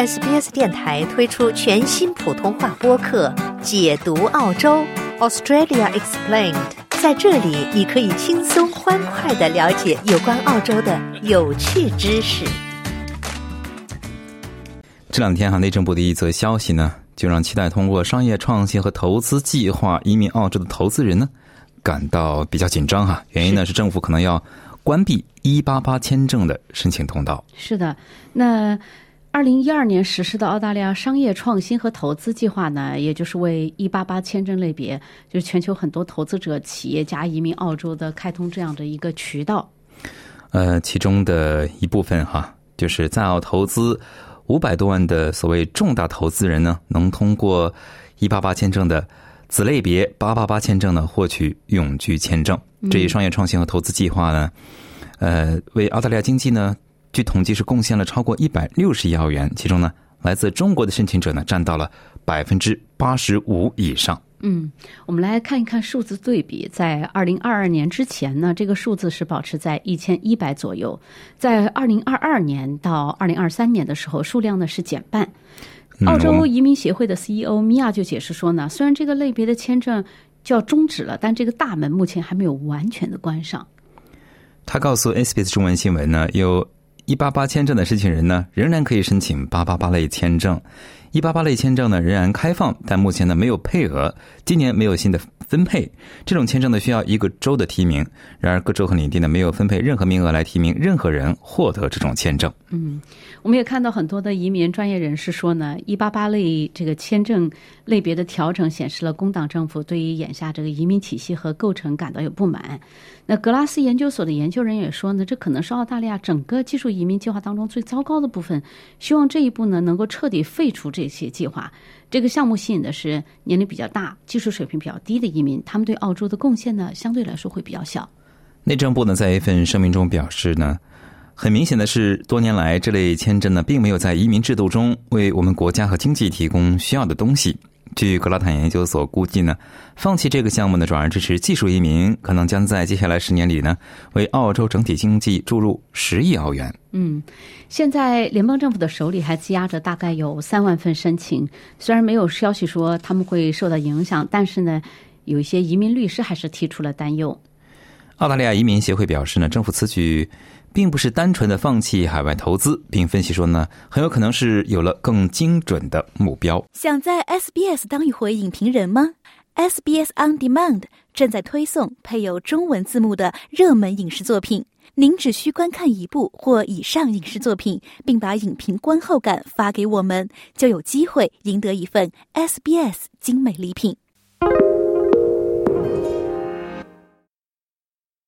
SBS 电台推出全新普通话播客《解读澳洲 Australia Explained》。在这里，你可以轻松欢快的了解有关澳洲的有趣知识。这两天哈，内政部的一则消息呢，就让期待通过商业创新和投资计划移民澳洲的投资人呢，感到比较紧张哈。原因呢是政府可能要关闭一八八签证的申请通道。是的，那。二零一二年实施的澳大利亚商业创新和投资计划呢，也就是为一八八签证类别，就是全球很多投资者、企业家移民澳洲的开通这样的一个渠道。呃，其中的一部分哈，就是在澳投资五百多万的所谓重大投资人呢，能通过一八八签证的子类别八八八签证呢，获取永居签证。这一商业创新和投资计划呢，呃，为澳大利亚经济呢。据统计是贡献了超过一百六十亿澳元，其中呢，来自中国的申请者呢占到了百分之八十五以上。嗯，我们来看一看数字对比，在二零二二年之前呢，这个数字是保持在一千一百左右；在二零二二年到二零二三年的时候，数量呢是减半。澳洲移民协会的 CEO 米娅就解释说呢，虽然这个类别的签证就要终止了，但这个大门目前还没有完全的关上。他告诉 SBS 中文新闻呢，有。一八八签证的申请人呢，仍然可以申请八八八类签证。一八八类签证呢仍然开放，但目前呢没有配额，今年没有新的分配。这种签证呢需要一个州的提名，然而各州和领地呢没有分配任何名额来提名任何人获得这种签证。嗯，我们也看到很多的移民专业人士说呢，一八八类这个签证类别的调整显示了工党政府对于眼下这个移民体系和构成感到有不满。那格拉斯研究所的研究人员也说呢，这可能是澳大利亚整个技术移民计划当中最糟糕的部分。希望这一步呢能够彻底废除。这些计划，这个项目吸引的是年龄比较大、技术水平比较低的移民，他们对澳洲的贡献呢，相对来说会比较小。内政部呢，在一份声明中表示呢，很明显的是，多年来这类签证呢，并没有在移民制度中为我们国家和经济提供需要的东西。据格拉坦研究所估计呢，放弃这个项目呢，转而支持技术移民，可能将在接下来十年里呢，为澳洲整体经济注入十亿澳元。嗯，现在联邦政府的手里还积压着大概有三万份申请，虽然没有消息说他们会受到影响，但是呢，有一些移民律师还是提出了担忧。澳大利亚移民协会表示呢，政府此举。并不是单纯的放弃海外投资，并分析说呢，很有可能是有了更精准的目标。想在 SBS 当一回影评人吗？SBS On Demand 正在推送配有中文字幕的热门影视作品，您只需观看一部或以上影视作品，并把影评观后感发给我们，就有机会赢得一份 SBS 精美礼品。